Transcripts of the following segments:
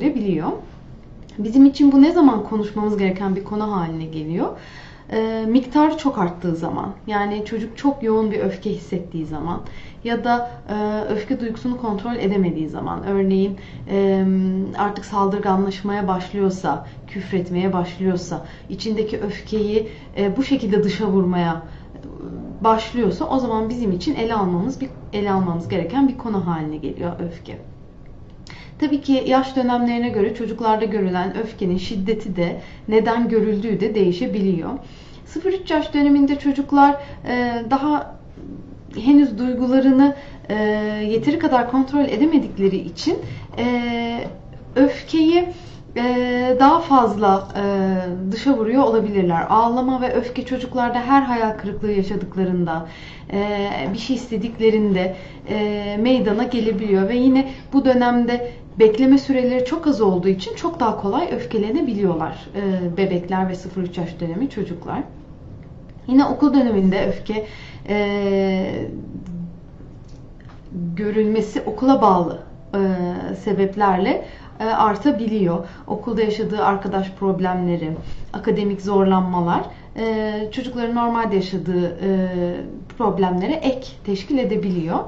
görebiliyor. Bizim için bu ne zaman konuşmamız gereken bir konu haline geliyor? E, miktarı çok arttığı zaman, yani çocuk çok yoğun bir öfke hissettiği zaman ya da e, öfke duygusunu kontrol edemediği zaman, örneğin e, artık saldırganlaşmaya başlıyorsa, küfretmeye başlıyorsa, içindeki öfkeyi e, bu şekilde dışa vurmaya başlıyorsa, o zaman bizim için ele almamız ele almamız gereken bir konu haline geliyor öfke. Tabii ki yaş dönemlerine göre çocuklarda görülen öfkenin şiddeti de neden görüldüğü de değişebiliyor. 0-3 yaş döneminde çocuklar e, daha henüz duygularını e, yeteri kadar kontrol edemedikleri için e, öfkeyi daha fazla dışa vuruyor olabilirler. Ağlama ve öfke çocuklarda her hayal kırıklığı yaşadıklarında, bir şey istediklerinde meydana gelebiliyor ve yine bu dönemde bekleme süreleri çok az olduğu için çok daha kolay öfkelenebiliyorlar e, bebekler ve 0-3 yaş dönemi çocuklar. Yine okul döneminde öfke e, görülmesi okula bağlı e, sebeplerle e, artabiliyor. Okulda yaşadığı arkadaş problemleri, akademik zorlanmalar e, çocukların normalde yaşadığı e, problemlere ek teşkil edebiliyor.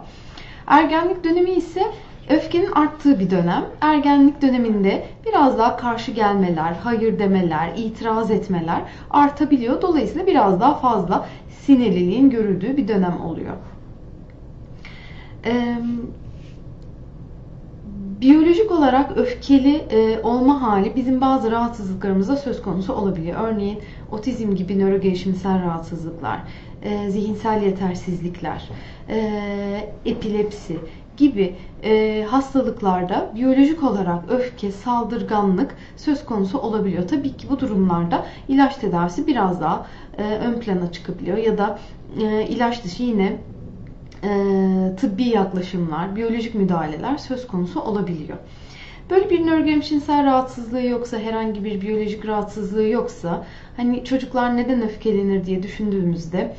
Ergenlik dönemi ise Öfkenin arttığı bir dönem. Ergenlik döneminde biraz daha karşı gelmeler, hayır demeler, itiraz etmeler artabiliyor. Dolayısıyla biraz daha fazla sinirliliğin görüldüğü bir dönem oluyor. Ee, biyolojik olarak öfkeli e, olma hali bizim bazı rahatsızlıklarımızda söz konusu olabiliyor. Örneğin otizm gibi nörogelişimsel rahatsızlıklar, e, zihinsel yetersizlikler, e, epilepsi gibi e, hastalıklarda biyolojik olarak öfke, saldırganlık söz konusu olabiliyor. Tabii ki bu durumlarda ilaç tedavisi biraz daha e, ön plana çıkabiliyor ya da e, ilaç dışı yine e, tıbbi yaklaşımlar, biyolojik müdahaleler söz konusu olabiliyor. Böyle bir nörogemişinsel rahatsızlığı yoksa, herhangi bir biyolojik rahatsızlığı yoksa, hani çocuklar neden öfkelenir diye düşündüğümüzde,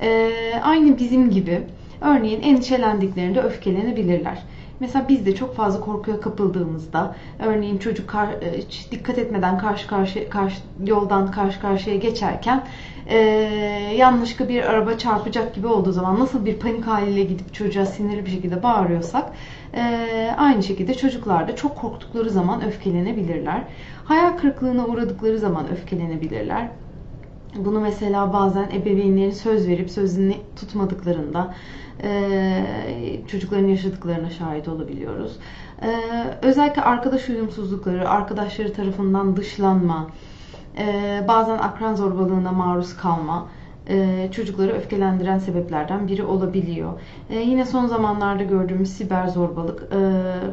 e, aynı bizim gibi Örneğin endişelendiklerinde öfkelenebilirler. Mesela biz de çok fazla korkuya kapıldığımızda, örneğin çocuk kar, e, hiç dikkat etmeden karşı karşı, karşı yoldan karşı karşıya geçerken e, yanlışlıkla bir araba çarpacak gibi olduğu zaman nasıl bir panik haliyle gidip çocuğa sinirli bir şekilde bağırıyorsak, e, aynı şekilde çocuklar da çok korktukları zaman öfkelenebilirler. Hayal kırıklığına uğradıkları zaman öfkelenebilirler. Bunu mesela bazen ebeveynlerin söz verip sözünü tutmadıklarında e, çocukların yaşadıklarına şahit olabiliyoruz. E, özellikle arkadaş uyumsuzlukları, arkadaşları tarafından dışlanma, e, bazen akran zorbalığına maruz kalma çocukları öfkelendiren sebeplerden biri olabiliyor. yine son zamanlarda gördüğümüz siber zorbalık,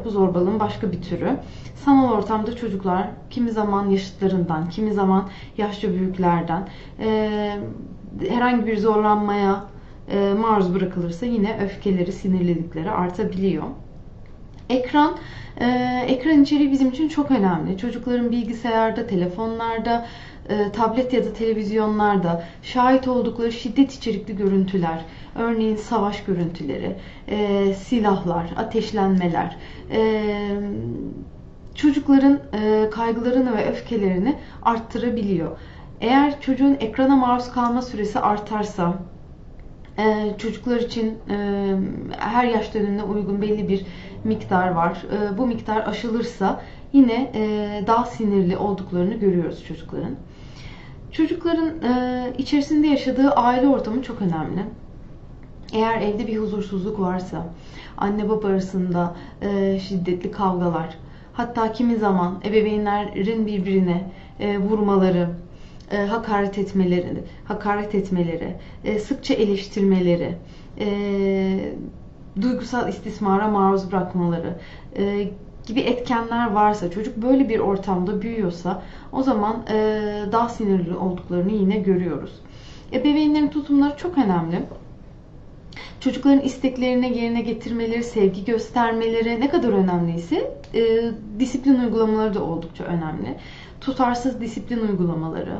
bu zorbalığın başka bir türü. Sanal ortamda çocuklar kimi zaman yaşıtlarından, kimi zaman yaşça büyüklerden herhangi bir zorlanmaya e, maruz bırakılırsa yine öfkeleri, sinirlilikleri artabiliyor. Ekran, e, ekran içeriği bizim için çok önemli. Çocukların bilgisayarda, telefonlarda, e, tablet ya da televizyonlarda şahit oldukları şiddet içerikli görüntüler, örneğin savaş görüntüleri, e, silahlar, ateşlenmeler, e, çocukların e, kaygılarını ve öfkelerini arttırabiliyor. Eğer çocuğun ekrana maruz kalma süresi artarsa, ee, çocuklar için e, her yaş dönemine uygun belli bir miktar var. E, bu miktar aşılırsa yine e, daha sinirli olduklarını görüyoruz çocukların. Çocukların içerisinde yaşadığı aile ortamı çok önemli. Eğer evde bir huzursuzluk varsa, anne baba arasında şiddetli kavgalar, hatta kimi zaman ebeveynlerin birbirine vurmaları, e, hakaret etmeleri, hakaret etmeleri, e, sıkça eleştirmeleri, e, duygusal istismara maruz bırakmaları e, gibi etkenler varsa, çocuk böyle bir ortamda büyüyorsa o zaman e, daha sinirli olduklarını yine görüyoruz. Ebeveynlerin tutumları çok önemli. Çocukların isteklerini yerine getirmeleri, sevgi göstermeleri ne kadar önemliyse e, disiplin uygulamaları da oldukça önemli tutarsız disiplin uygulamaları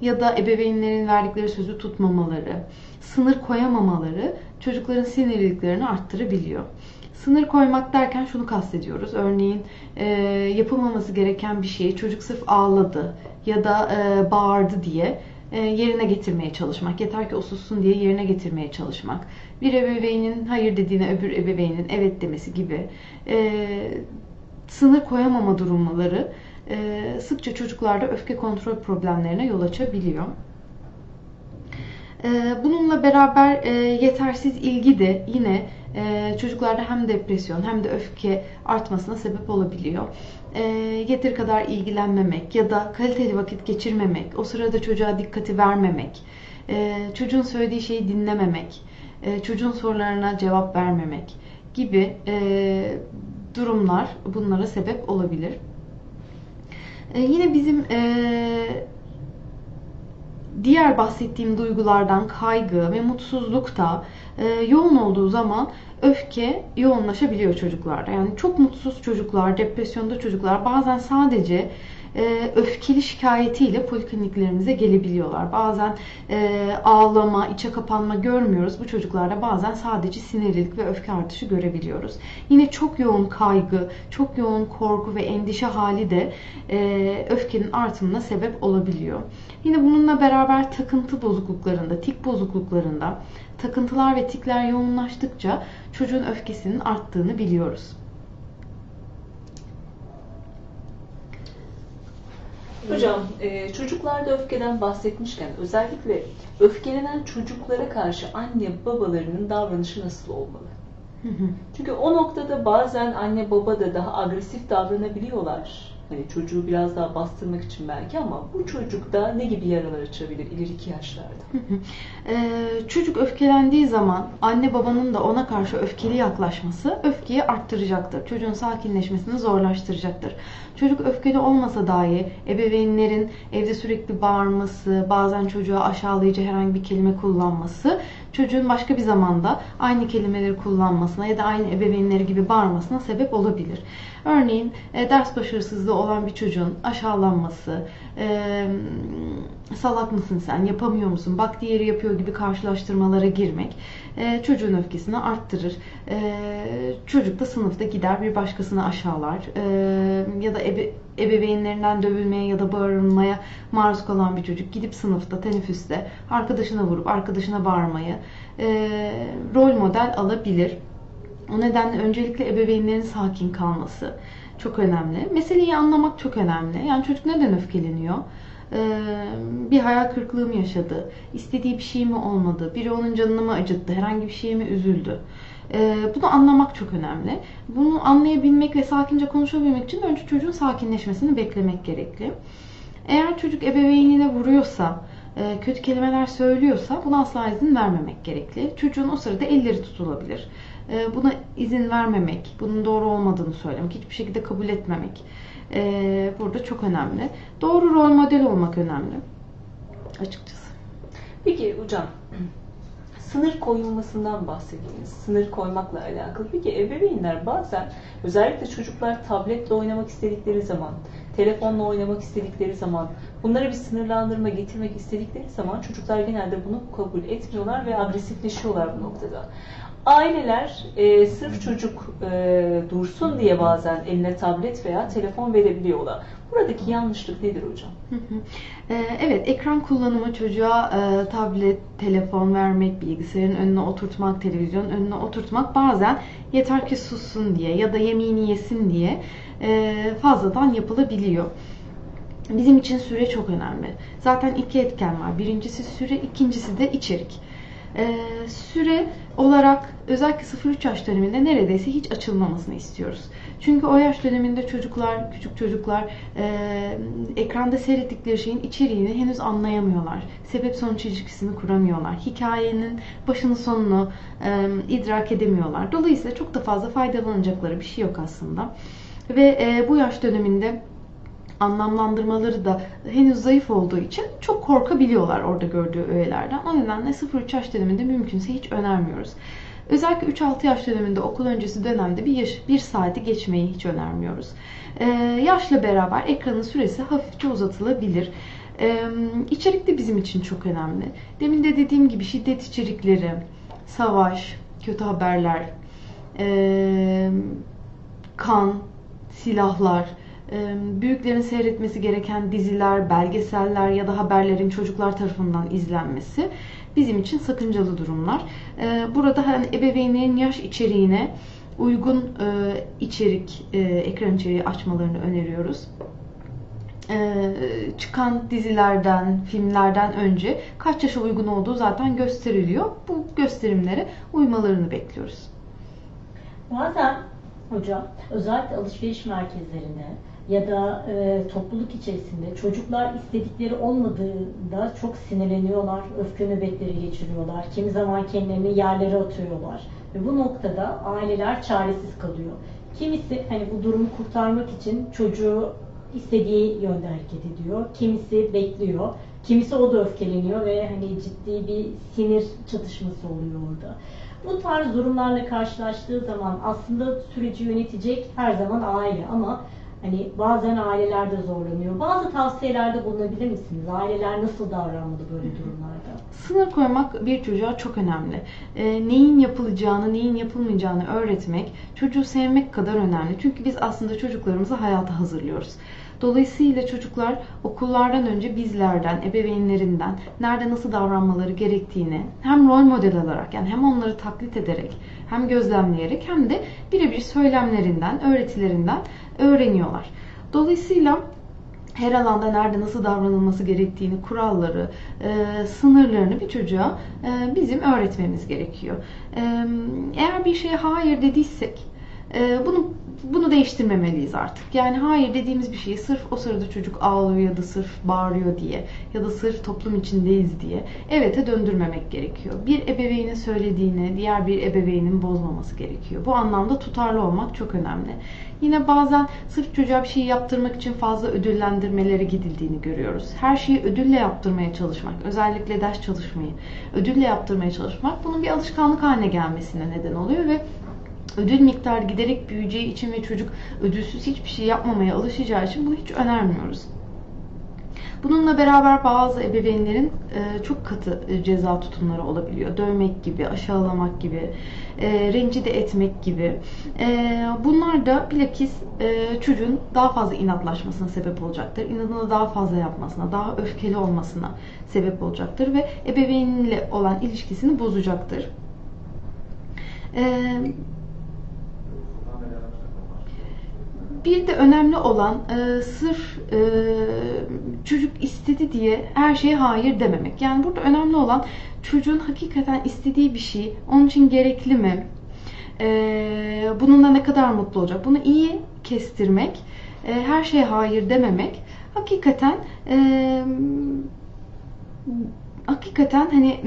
ya da ebeveynlerin verdikleri sözü tutmamaları, sınır koyamamaları çocukların sinirliliklerini arttırabiliyor. Sınır koymak derken şunu kastediyoruz. Örneğin e, yapılmaması gereken bir şeyi çocuk sırf ağladı ya da e, bağırdı diye e, yerine getirmeye çalışmak. Yeter ki o sussun diye yerine getirmeye çalışmak. Bir ebeveynin hayır dediğine öbür ebeveynin evet demesi gibi e, sınır koyamama durumları e, sıkça çocuklarda öfke kontrol problemlerine yol açabiliyor. E, bununla beraber e, yetersiz ilgi de yine çocuklarda hem depresyon hem de öfke artmasına sebep olabiliyor. Yeteri kadar ilgilenmemek ya da kaliteli vakit geçirmemek, o sırada çocuğa dikkati vermemek, çocuğun söylediği şeyi dinlememek, çocuğun sorularına cevap vermemek gibi durumlar bunlara sebep olabilir. Yine bizim diğer bahsettiğim duygulardan kaygı ve mutsuzluk da yoğun olduğu zaman öfke yoğunlaşabiliyor çocuklarda. Yani çok mutsuz çocuklar, depresyonda çocuklar bazen sadece e, öfkeli şikayetiyle polikliniklerimize gelebiliyorlar. Bazen e, ağlama, içe kapanma görmüyoruz. Bu çocuklarda bazen sadece sinirlilik ve öfke artışı görebiliyoruz. Yine çok yoğun kaygı, çok yoğun korku ve endişe hali de e, öfkenin artımına sebep olabiliyor. Yine bununla beraber takıntı bozukluklarında, tik bozukluklarında takıntılar ve tikler yoğunlaştıkça çocuğun öfkesinin arttığını biliyoruz. Hocam e, çocuklarda öfkeden bahsetmişken özellikle öfkelenen çocuklara karşı anne babalarının davranışı nasıl olmalı? Çünkü o noktada bazen anne baba da daha agresif davranabiliyorlar. Hani çocuğu biraz daha bastırmak için belki ama bu çocukta ne gibi yaralar açabilir ileriki yaşlarda? ee, çocuk öfkelendiği zaman anne babanın da ona karşı öfkeli yaklaşması öfkeyi arttıracaktır. Çocuğun sakinleşmesini zorlaştıracaktır. Çocuk öfkeli olmasa dahi ebeveynlerin evde sürekli bağırması, bazen çocuğa aşağılayıcı herhangi bir kelime kullanması çocuğun başka bir zamanda aynı kelimeleri kullanmasına ya da aynı ebeveynleri gibi bağırmasına sebep olabilir. Örneğin e, ders başarısızlığı olan bir çocuğun aşağılanması, e, salak mısın sen, yapamıyor musun, bak diğeri yapıyor gibi karşılaştırmalara girmek e, çocuğun öfkesini arttırır. E, çocuk da sınıfta gider bir başkasını aşağılar e, ya da ebe, ebeveynlerinden dövülmeye ya da bağırılmaya maruz kalan bir çocuk gidip sınıfta, teneffüste arkadaşına vurup arkadaşına bağırmayı e, rol model alabilir. O nedenle öncelikle ebeveynlerin sakin kalması çok önemli. Meseleyi anlamak çok önemli. Yani çocuk neden öfkeleniyor? Ee, bir hayal kırıklığı mı yaşadı? İstediği bir şey mi olmadı? Biri onun canını mı acıttı? Herhangi bir şeye mi üzüldü? Ee, bunu anlamak çok önemli. Bunu anlayabilmek ve sakince konuşabilmek için önce çocuğun sakinleşmesini beklemek gerekli. Eğer çocuk ebeveynine vuruyorsa, e, kötü kelimeler söylüyorsa buna asla izin vermemek gerekli. Çocuğun o sırada elleri tutulabilir. E, buna izin vermemek, bunun doğru olmadığını söylemek, hiçbir şekilde kabul etmemek e, burada çok önemli. Doğru rol model olmak önemli açıkçası. Peki hocam, sınır koyulmasından bahsediniz. Sınır koymakla alakalı. Peki ebeveynler bazen özellikle çocuklar tabletle oynamak istedikleri zaman, telefonla oynamak istedikleri zaman, bunlara bir sınırlandırma getirmek istedikleri zaman çocuklar genelde bunu kabul etmiyorlar ve agresifleşiyorlar bu noktada. Aileler e, sırf çocuk e, dursun diye bazen eline tablet veya telefon verebiliyorlar. Buradaki yanlışlık nedir hocam? E, evet, ekran kullanımı çocuğa e, tablet, telefon vermek, bilgisayarın önüne oturtmak, televizyonun önüne oturtmak bazen yeter ki sussun diye ya da yemeğini yesin diye fazladan yapılabiliyor. Bizim için süre çok önemli. Zaten iki etken var. Birincisi süre, ikincisi de içerik. Ee, süre olarak özellikle 0-3 yaş döneminde neredeyse hiç açılmamasını istiyoruz. Çünkü o yaş döneminde çocuklar, küçük çocuklar e, ekranda seyrettikleri şeyin içeriğini henüz anlayamıyorlar. Sebep sonuç ilişkisini kuramıyorlar. Hikayenin başını sonunu e, idrak edemiyorlar. Dolayısıyla çok da fazla faydalanacakları bir şey yok aslında. Ve e, bu yaş döneminde anlamlandırmaları da henüz zayıf olduğu için çok korkabiliyorlar orada gördüğü öğelerden. O nedenle 0-3 yaş döneminde mümkünse hiç önermiyoruz. Özellikle 3-6 yaş döneminde okul öncesi dönemde bir, yaş, bir saati geçmeyi hiç önermiyoruz. Ee, yaşla beraber ekranın süresi hafifçe uzatılabilir. Ee, içerik de bizim için çok önemli. Demin de dediğim gibi şiddet içerikleri, savaş, kötü haberler, e, kan, silahlar, e, büyüklerin seyretmesi gereken diziler, belgeseller ya da haberlerin çocuklar tarafından izlenmesi bizim için sakıncalı durumlar. E, burada hani ebeveynlerin yaş içeriğine uygun e, içerik, ekran içeriği açmalarını öneriyoruz. Çıkan dizilerden, filmlerden önce kaç yaşa uygun olduğu zaten gösteriliyor. Bu gösterimlere uymalarını bekliyoruz. Bazen hocam özellikle alışveriş merkezlerinde ya da e, topluluk içerisinde çocuklar istedikleri olmadığında çok sinirleniyorlar, öfke nöbetleri geçiriyorlar. Kimi zaman kendilerini yerlere atıyorlar. Ve bu noktada aileler çaresiz kalıyor. Kimisi hani bu durumu kurtarmak için çocuğu istediği yönde hareket ediyor. Kimisi bekliyor. Kimisi o da öfkeleniyor ve hani ciddi bir sinir çatışması oluyor orada. Bu tarz durumlarla karşılaştığı zaman aslında süreci yönetecek her zaman aile ama hani bazen aileler de zorlanıyor. Bazı tavsiyelerde bulunabilir misiniz? Aileler nasıl davranmalı böyle durumlarda? Sınır koymak bir çocuğa çok önemli. E, neyin yapılacağını, neyin yapılmayacağını öğretmek çocuğu sevmek kadar önemli. Çünkü biz aslında çocuklarımızı hayata hazırlıyoruz. Dolayısıyla çocuklar okullardan önce bizlerden, ebeveynlerinden nerede nasıl davranmaları gerektiğini hem rol model alarak yani hem onları taklit ederek hem gözlemleyerek hem de birebir söylemlerinden, öğretilerinden öğreniyorlar. Dolayısıyla her alanda nerede nasıl davranılması gerektiğini, kuralları, e, sınırlarını bir çocuğa e, bizim öğretmemiz gerekiyor. E, eğer bir şeye hayır dediysek, e, bunu bunu değiştirmemeliyiz artık. Yani hayır dediğimiz bir şeyi sırf o sırada çocuk ağlıyor ya da sırf bağırıyor diye ya da sırf toplum içindeyiz diye evete döndürmemek gerekiyor. Bir ebeveynin söylediğini diğer bir ebeveynin bozmaması gerekiyor. Bu anlamda tutarlı olmak çok önemli. Yine bazen sırf çocuğa bir şey yaptırmak için fazla ödüllendirmelere gidildiğini görüyoruz. Her şeyi ödülle yaptırmaya çalışmak, özellikle ders çalışmayı ödülle yaptırmaya çalışmak bunun bir alışkanlık haline gelmesine neden oluyor ve ödül miktarı giderek büyüyeceği için ve çocuk ödülsüz hiçbir şey yapmamaya alışacağı için bunu hiç önermiyoruz. Bununla beraber bazı ebeveynlerin e, çok katı e, ceza tutumları olabiliyor. Dövmek gibi, aşağılamak gibi, e, rencide etmek gibi. Bunlar da bilakis çocuğun daha fazla inatlaşmasına sebep olacaktır. İnadını daha fazla yapmasına, daha öfkeli olmasına sebep olacaktır ve ebeveynle olan ilişkisini bozacaktır. Bir de önemli olan e, sırf e, çocuk istedi diye her şeye hayır dememek. Yani burada önemli olan çocuğun hakikaten istediği bir şey onun için gerekli mi? E, bununla ne kadar mutlu olacak? Bunu iyi kestirmek, e, her şeye hayır dememek hakikaten e, hakikaten hani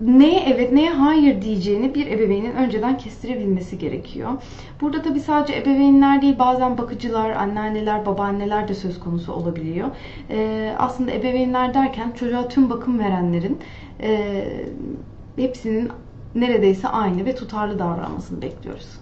neye evet neye hayır diyeceğini bir ebeveynin önceden kestirebilmesi gerekiyor. Burada tabii sadece ebeveynler değil bazen bakıcılar, anneanneler, babaanneler de söz konusu olabiliyor. Ee, aslında ebeveynler derken çocuğa tüm bakım verenlerin e, hepsinin neredeyse aynı ve tutarlı davranmasını bekliyoruz.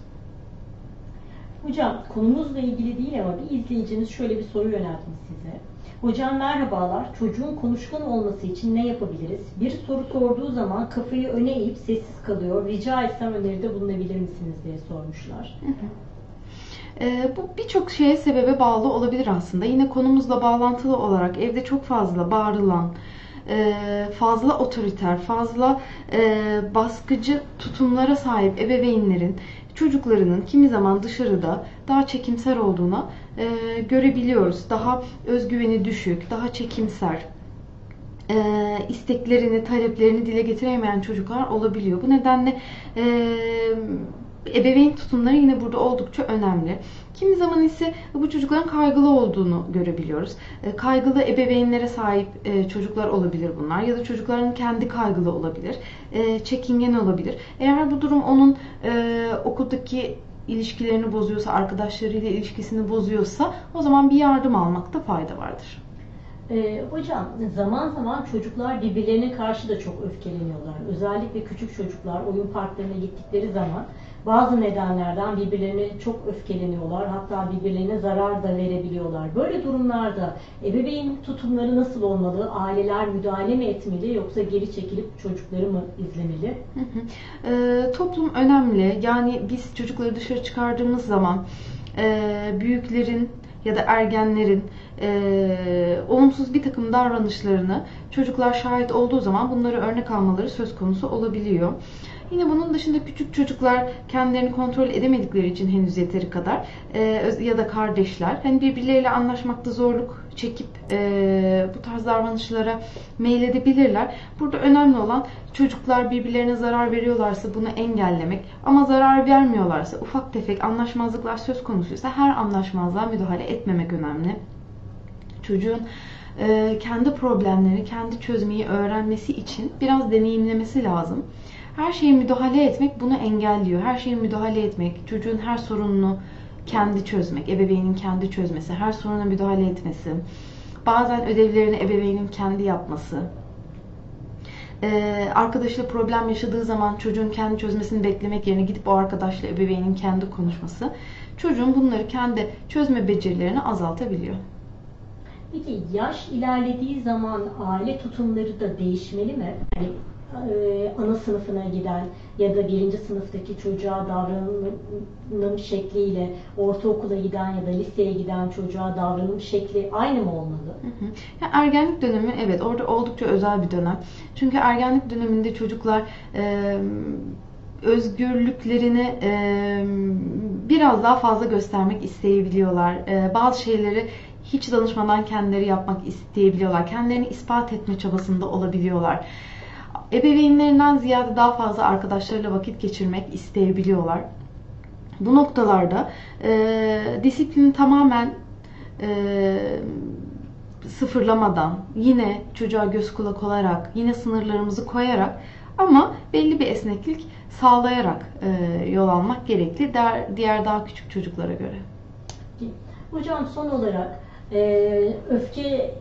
Hocam konumuzla ilgili değil ama bir izleyicimiz şöyle bir soru yöneltmiş size. Hocam merhabalar. Çocuğun konuşkan olması için ne yapabiliriz? Bir soru sorduğu zaman kafayı öne eğip sessiz kalıyor. Rica etsem öneride bulunabilir misiniz diye sormuşlar. E, bu birçok şeye sebebe bağlı olabilir aslında. Yine konumuzla bağlantılı olarak evde çok fazla bağırılan, e, fazla otoriter, fazla e, baskıcı tutumlara sahip ebeveynlerin çocuklarının kimi zaman dışarıda daha çekimser olduğuna e, görebiliyoruz. Daha özgüveni düşük, daha çekimser, e, isteklerini, taleplerini dile getiremeyen çocuklar olabiliyor. Bu nedenle e, ebeveyn tutumları yine burada oldukça önemli. Kimi zaman ise bu çocukların kaygılı olduğunu görebiliyoruz. E, kaygılı ebeveynlere sahip e, çocuklar olabilir bunlar ya da çocukların kendi kaygılı olabilir, e, çekingen olabilir. Eğer bu durum onun okuldaki ilişkilerini bozuyorsa, arkadaşlarıyla ilişkisini bozuyorsa o zaman bir yardım almakta fayda vardır. Ee, hocam zaman zaman çocuklar birbirlerine karşı da çok öfkeleniyorlar. Özellikle küçük çocuklar oyun parklarına gittikleri zaman bazı nedenlerden birbirlerine çok öfkeleniyorlar. Hatta birbirlerine zarar da verebiliyorlar. Böyle durumlarda ebeveyn tutumları nasıl olmalı? Aileler müdahale mi etmeli yoksa geri çekilip çocukları mı izlemeli? Ee, toplum önemli. Yani biz çocukları dışarı çıkardığımız zaman e, büyüklerin ya da ergenlerin e, olumsuz bir takım davranışlarını çocuklar şahit olduğu zaman bunları örnek almaları söz konusu olabiliyor. Yine bunun dışında küçük çocuklar kendilerini kontrol edemedikleri için henüz yeteri kadar e, ya da kardeşler hani birbirleriyle anlaşmakta zorluk çekip e, bu tarz davranışlara meyledebilirler. Burada önemli olan çocuklar birbirlerine zarar veriyorlarsa bunu engellemek ama zarar vermiyorlarsa ufak tefek anlaşmazlıklar söz konusuysa her anlaşmazlığa müdahale etmemek önemli. Çocuğun e, kendi problemlerini kendi çözmeyi öğrenmesi için biraz deneyimlemesi lazım. Her şeye müdahale etmek bunu engelliyor. Her şeye müdahale etmek, çocuğun her sorununu kendi çözmek, ebeveynin kendi çözmesi, her soruna müdahale etmesi, bazen ödevlerini ebeveynin kendi yapması, ee, arkadaşıyla problem yaşadığı zaman çocuğun kendi çözmesini beklemek yerine gidip o arkadaşla ebeveynin kendi konuşması, çocuğun bunları kendi çözme becerilerini azaltabiliyor. Peki yaş ilerlediği zaman aile tutumları da değişmeli mi? E, ana sınıfına giden ya da birinci sınıftaki çocuğa davranım şekliyle ortaokula giden ya da liseye giden çocuğa davranım şekli aynı mı olmalı? Hı hı. Ya ergenlik dönemi evet orada oldukça özel bir dönem. Çünkü ergenlik döneminde çocuklar e, özgürlüklerini e, biraz daha fazla göstermek isteyebiliyorlar. E, bazı şeyleri hiç danışmadan kendileri yapmak isteyebiliyorlar. Kendilerini ispat etme çabasında olabiliyorlar. Ebeveynlerinden ziyade daha fazla arkadaşlarıyla vakit geçirmek isteyebiliyorlar. Bu noktalarda e, disiplini tamamen e, sıfırlamadan, yine çocuğa göz kulak olarak, yine sınırlarımızı koyarak ama belli bir esneklik sağlayarak e, yol almak gerekli diğer, diğer daha küçük çocuklara göre. Hocam son olarak e, öfke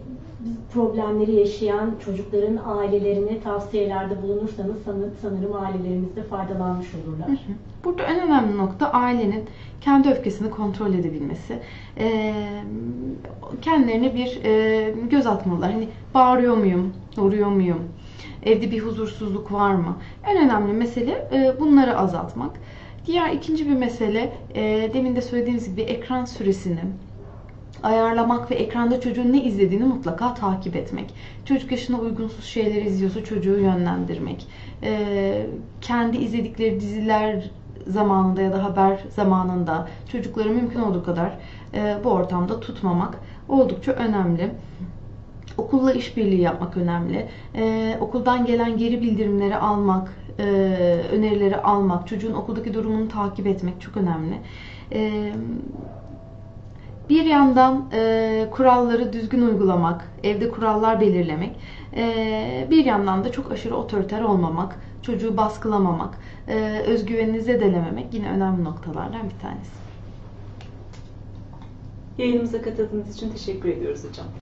problemleri yaşayan çocukların ailelerine tavsiyelerde bulunursanız sanır- sanırım ailelerimiz de faydalanmış olurlar. Burada en önemli nokta ailenin kendi öfkesini kontrol edebilmesi. Ee, kendilerine bir e, göz atmalılar. Hani bağırıyor muyum, vuruyor muyum, evde bir huzursuzluk var mı? En önemli mesele e, bunları azaltmak. Diğer ikinci bir mesele e, demin de söylediğimiz gibi ekran süresini ayarlamak ve ekranda çocuğun ne izlediğini mutlaka takip etmek. Çocuk yaşına uygunsuz şeyler izliyorsa çocuğu yönlendirmek. Ee, kendi izledikleri diziler zamanında ya da haber zamanında çocukları mümkün olduğu kadar e, bu ortamda tutmamak oldukça önemli. Okulla işbirliği yapmak önemli. Ee, okuldan gelen geri bildirimleri almak, e, önerileri almak, çocuğun okuldaki durumunu takip etmek çok önemli. Ee, bir yandan e, kuralları düzgün uygulamak, evde kurallar belirlemek, e, bir yandan da çok aşırı otoriter olmamak, çocuğu baskılamamak, e, özgüvenini zedelememek yine önemli noktalardan bir tanesi. Yayınımıza katıldığınız için teşekkür ediyoruz hocam.